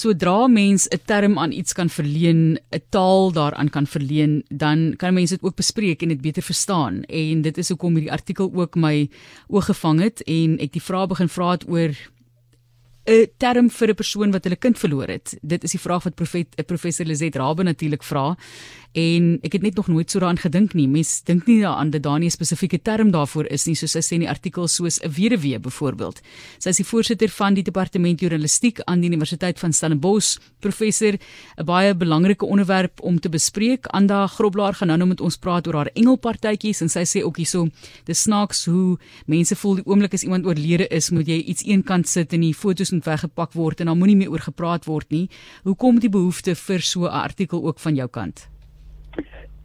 sodra mens 'n term aan iets kan verleen, 'n taal daaraan kan verleen, dan kan mense dit ook bespreek en dit beter verstaan. En dit is hoekom hierdie artikel ook my oog gevang het en ek die vraag begin vra het oor 'n term vir 'n persoon wat hulle kind verloor het. Dit is die vraag wat profet, professor Lizet Rabbe natuurlik vra en ek het net nog nooit so daaraan gedink nie. Mens dink nie daaraan dat daar nie 'n spesifieke term daarvoor is nie, soos sy sê in die artikel soos 'n weduwee byvoorbeeld. Sy is die voorsitter van die departement journalistiek aan die Universiteit van Stellenbosch. Professor, 'n baie belangrike onderwerp om te bespreek. Anda Groblaar gaan nou met ons praat oor haar engelpartytjies en sy sê ook hierso, dis snaaks hoe mense voel die oomblik as iemand oorlede is, moet jy iets eenkant sit en die foto's moet weggepak word en dan moenie meer oor gepraat word nie. Hoekom die behoefte vir so 'n artikel ook van jou kant?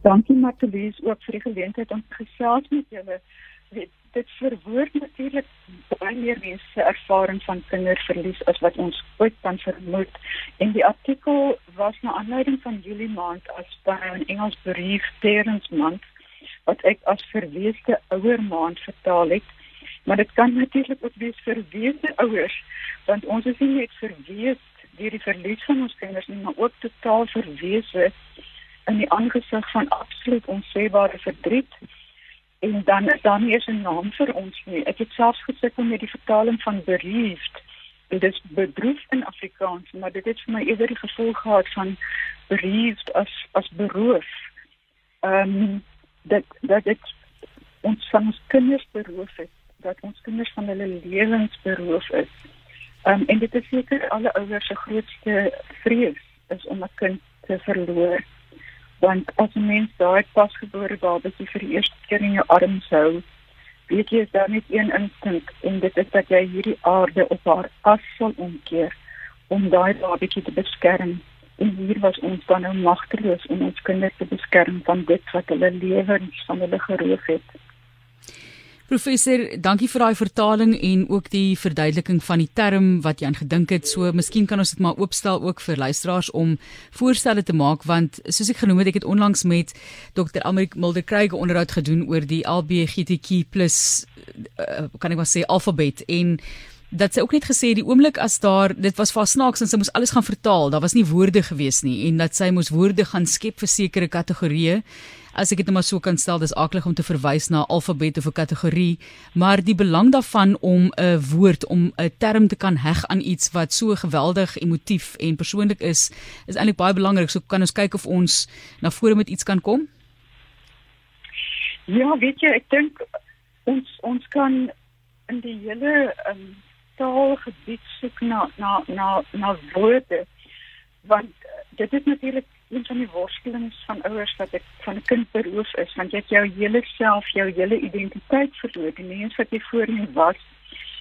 Dankie Martelies ook vir die geleentheid om gesels met julle. Dit verwoord natuurlik baie meer mense ervaring van kinderverlies as wat ons ooit kan vermoed. En die artikel was na aanleiding van Julie maand as by 'n Engels brief Parents Month wat ek as verweesde ouer maand vertaal het. Maar dit kan natuurlik ook wees verweesde ouers want ons is nie net verwees deur die verlies van ons kinders nie, maar ook totaal verwees in die aangesig van absoluut onsebare verdriet en dan is daar nie eens 'n naam vir ons nie. Ek het selfs gesukkel met die vertaling van bereaved. Dit is bedroef in Afrikaans, maar dit het vir my eerder die gevoel gehad van bereaved as as beroof. Ehm um, dat dat dit ons van ons kinders beroof het, dat ons kinders van hulle lewens beroof is. Um, en dit is seker alle ouers se grootste vrees is om 'n kind te verloor want as 'n mens daai pasgebore babatjie vir die eerste keer in jou arms hou, weet jy daar net een instink en dit is dat jy hierdie aarde op haar as sal omkeer om daai babatjie te beskerm. En hier was ons dan nou magteloos om ons kinders te beskerm van dit wat hulle lewens van hulle geroof het. Professor, dankie vir daai vertaling en ook die verduideliking van die term wat jy aan gedink het. So, miskien kan ons dit maar oopstel ook vir luisteraars om voorstelle te maak want soos ek genoem het, ek het onlangs met Dr. Almarik Mulder Craig 'n onderhoud gedoen oor die LBGTQ+ uh, kan ek maar sê alfabet en dat sy ook net gesê die oomblik as daar dit was vir snaaks en sy moes alles gaan vertaal, daar was nie woorde gewees nie en dat sy moes woorde gaan skep vir sekere kategorieë as ek dit net maar so kan stel, dis aklig om te verwys na alfabet of 'n kategorie, maar die belang daarvan om 'n woord om 'n term te kan heg aan iets wat so geweldig emotief en persoonlik is, is eintlik baie belangrik. So kan ons kyk of ons na vore met iets kan kom. Ja, weet jy, ek dink ons ons kan in die hele um, taalgebied soek na na na na woorde want dit is natuurlik een van die worstelings van ouers dat ek van 'n kind beroof is want jy het jou hele self, jou hele identiteit verloor. Die mens wat jy voorheen was,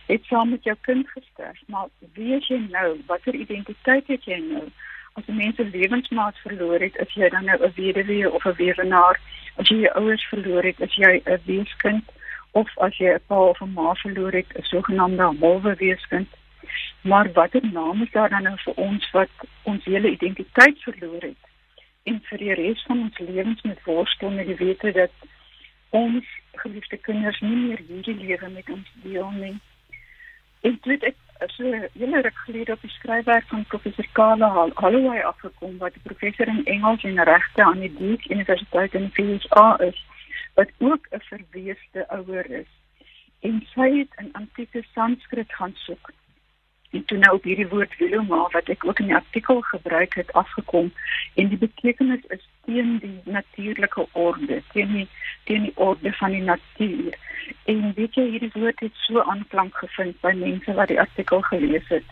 het saam met jou kind gesterf. Maar wie is jy nou? Watter identiteit het jy nou? As 'n mens 'n lewensmaat verloor het, is jy dan nou 'n weduwee of 'n weduwnaar? As jy jou ouers verloor het, is jy 'n weeskind of as jy 'n pa of 'n ma verloor het, 'n sogenaamde halwe weeskind? Maar watter naam is daar dan nou vir ons wat ons hele identiteit verloor het? en vir die res van ons lewens met worstel met die wete dat ons geliefde kinders nie meer hierdie lewe met ons deel nie. En dit ek so julle ruk gelede op die skryfwerk van professor Kala Holloway afgekom wat 'n professor in Engels en regte aan die Duke Universiteit in die VSA is wat ook 'n verweesde ouer is. En sy het in antieke Sanskrit gaan soek en toe nou op hierdie woord wiloma wat ek ook in die artikel gebruik het afgekom en die betekenis is teen die natuurlike orde teen die teen die orde van die natuur en weet jy hierdie woord het so aanklank gevind by mense wat die artikel gelees het.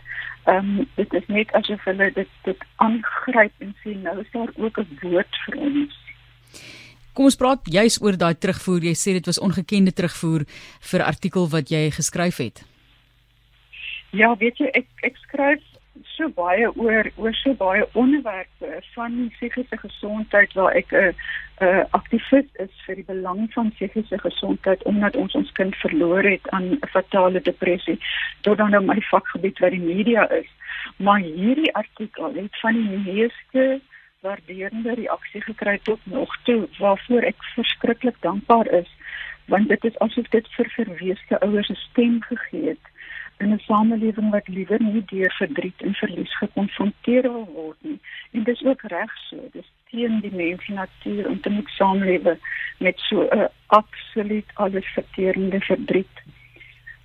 Ehm um, dit is net asof hulle dit dit aangryp en sê nou is daar ook 'n woord vir ons. Kom ons praat juis oor daai terugvoer. Jy sê dit was ongekende terugvoer vir artikel wat jy geskryf het. Ja, weet jy, ek ek skryf so baie oor oor so baie onderwerpe van psigiese gesondheid waar ek 'n 'n aktivis is vir die belang van psigiese gesondheid omdat ons ons kind verloor het aan 'n fatale depressie tot dan nou my vakgebied wat die media is. Maar hierdie artikel het van die meeste waarderende reaksie gekry tot nog toe waarvoor ek verskriklik dankbaar is want dit is asof dit vir verweesde ouers 'n stem gegee het in 'n samelewing wat liewer nie deur verdriet en verlies gekonfronteer word nie. En dis ook reg so. Dis teen die mens natuur om te moet saamlewe met so 'n absoluut alles verterende verdriet.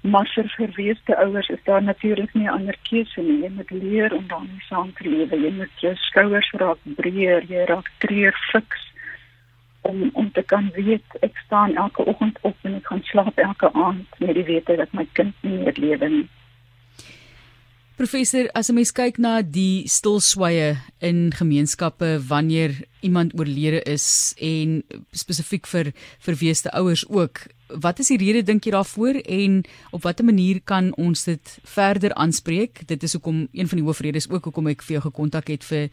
Maar vir verweesde ouers is daar natuurlik nie 'n ander keuse nie. Jy moet leer om daarmee saam te lewe. Jy moet jou skouers raak breër, jy raak treur fiks om om te kan weet ek staan elke oggend op en ek gaan slaap elke aand met die wete dat my kind nie meer lewe nie. Professor, as 'n mens kyk na die stilswye in gemeenskappe wanneer iemand oorlede is en spesifiek vir verweesde ouers ook, wat is die rede dink jy daarvoor en op watter manier kan ons dit verder aanspreek? Dit is hoekom een van die hoofredes ook hoekom ek vir jou gekontak het vir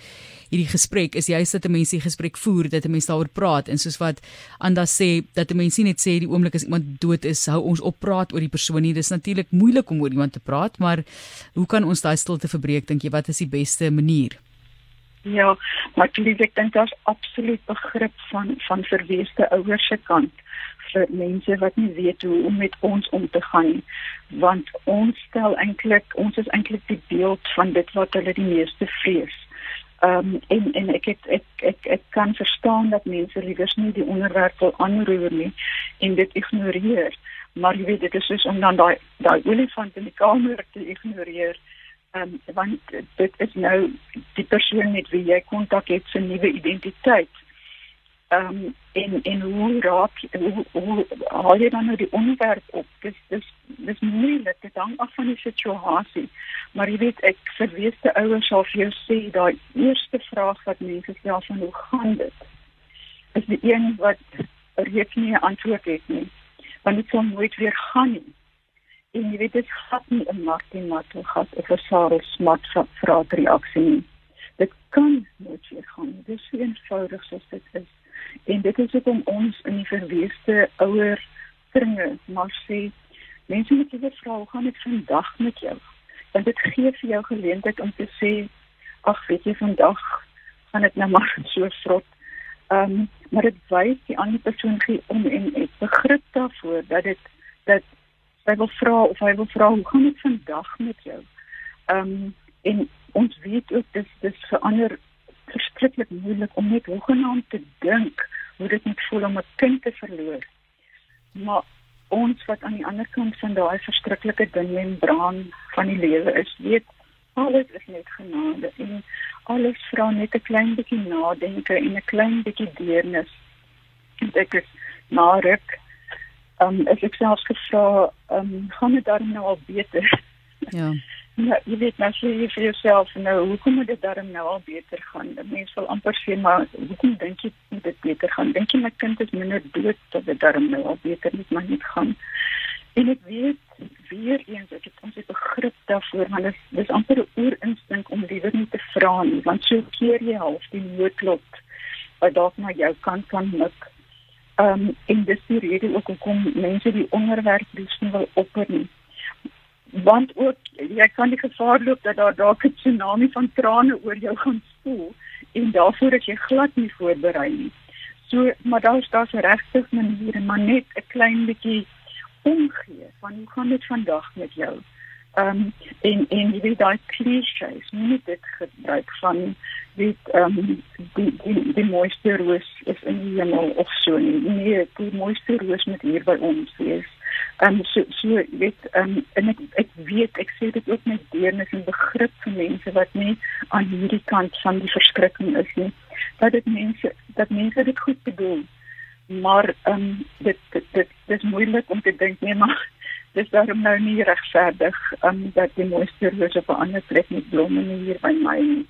hierdie gesprek is juist dat mense die gesprek voer, dat mense daaroor praat en soos wat Anda sê dat mense net sê die oomblik as iemand dood is, hou ons op praat oor die persoon nie. Dis natuurlik moeilik om oor iemand te praat, maar hoe kan ons daai stilte verbreek dink jy? Wat is die beste manier? Ja, maar ek dink daar's absoluut begrip van van verweesde ouers se kant vir mense wat nie weet hoe om met ons om te gaan nie want ons stel eintlik ons is eintlik die beeld van dit wat hulle die meeste vrees. Ehm um, en en ek ek ek ek ek kan verstaan dat mense liewer nie die onderwerp wil aanroer nie en dit ignoreer. Maar jy weet dit is soos om dan daai daai olifant in die kamer te ignoreer. Ehm um, want dit is nou die persoon met wie jy kontak het se nuwe identiteit ehm um, en en hoe raak hoe, hoe haal jy dan nou die onderwerp op dis dis dis moeilik dit hang af van die situasie maar jy weet ek verweesde ouers sal vir jou sê daai eerste vraag wat mense vra van hoe gaan dit is die een wat reeds nie 'n antwoord het nie want dit sal nooit weer gaan nie en jy weet dit gat nie 'n Martin Matto gat 'n Sarah Smart vraat reaksie nie dit kan nooit weer gaan dis so eenvoudig soos dit is en dit is ook om ons in die verweesde ouer kringe maar sê mense moet vra hoe gaan dit vandag met jou? Want dit gee vir jou geleentheid om te sê ag weet jy vandag gaan dit nou maar so vrot. Ehm um, maar dit wys die ander persoon gee om en ek begrip daarvoor dat dit dat hy wil vra of hy wil vra hoe gaan dit vandag met jou? Ehm um, en ons weet ook dis dis verander verskriklik moeilik om net hoegenaamd te dink hoe dit moet voel om 'n kind te verloor. Maar ons wat aan die ander kant van daai verskriklike ding en braan van die lewe is, weet alles is net genade en alles vra net 'n klein bietjie nadenke en 'n klein bietjie deernis. Ek is na ruk ehm um, ek self gevra ehm um, gaan dit dan nou al beter? Ja. Ja, jy weet nou sê jy vir jouself nou, hoekom moet dit darm nou al beter gaan? Mense wil amper sê maar hoekom dink jy moet dit beter gaan? Dink jy my kind is minder dood dat dit darm nou al beter met my net gaan? En ek weet weer eens ek het ons begrip daarvoor, maar dis dis amper 'n oerinstink om liewer nie te vra nie, want so keer jy half die noodklop wat dalk na jou kant kan mik. Ehm um, en dis die rede ook hoekom mense die onderwerp dus nie wil opper nie want ook jy kan die gevaar loop dat daar dalk 'n tsunami van trane oor jou gaan spoel en daarvoor is jy glad nie voorberei nie. So maar daar's daar's regtig maniere maar net 'n klein bietjie omgee van hoe gaan dit vandag met jou? Ehm um, en en jy weet daai klisjées, nie dit gebruik van dit ehm um, die die die mooiste roos is in die hemel of so nie. Nee, die mooiste roos moet hier by ons wees. Ehm um, so so weet ehm um, en ek ek weet ek sê dit ook met deernis en begrip vir mense wat nie aan hierdie kant van die verskrikking is nie. Dat dit mense dat mense dit goed bedoel. Maar ehm um, dit dit dit dis moeilik om te dink nee maar dis daarom nou nie regverdig um, dat die mooiste rose op 'n ander plek nie blom nie hier by my nie.